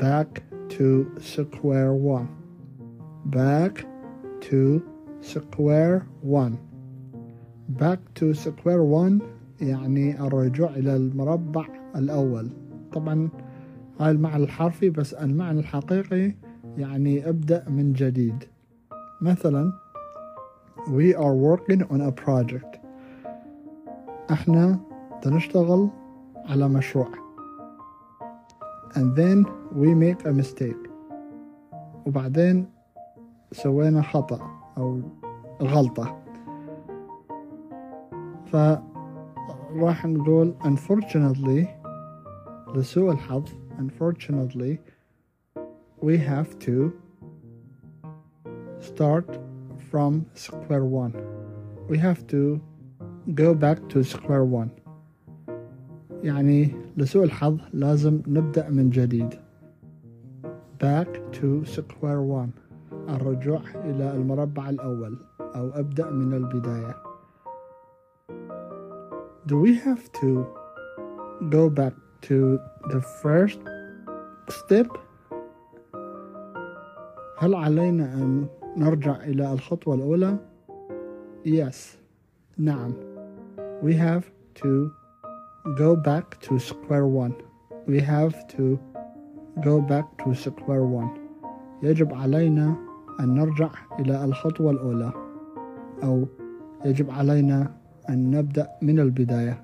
back to square one. Back to square one. Back to square one يعني الرجوع إلى المربع الأول. طبعا هاي المعنى الحرفي بس المعنى الحقيقي يعني ابدأ من جديد. مثلا we are working on a project. إحنا بنشتغل على مشروع. and then we make a mistake وبعدين سوينا خطأ أو غلطة فراح نقول unfortunately لسوء الحظ unfortunately we have to start from square one we have to go back to square one يعني لسوء الحظ لازم نبدأ من جديد back to square one الرجوع إلى المربع الأول أو أبدأ من البداية Do we have to go back to the first step? هل علينا أن نرجع إلى الخطوة الأولى؟ Yes. نعم. We have to go back to square one. We have to go back to square one. يجب علينا أن نرجع إلى الخطوة الأولى أو يجب علينا أن نبدأ من البداية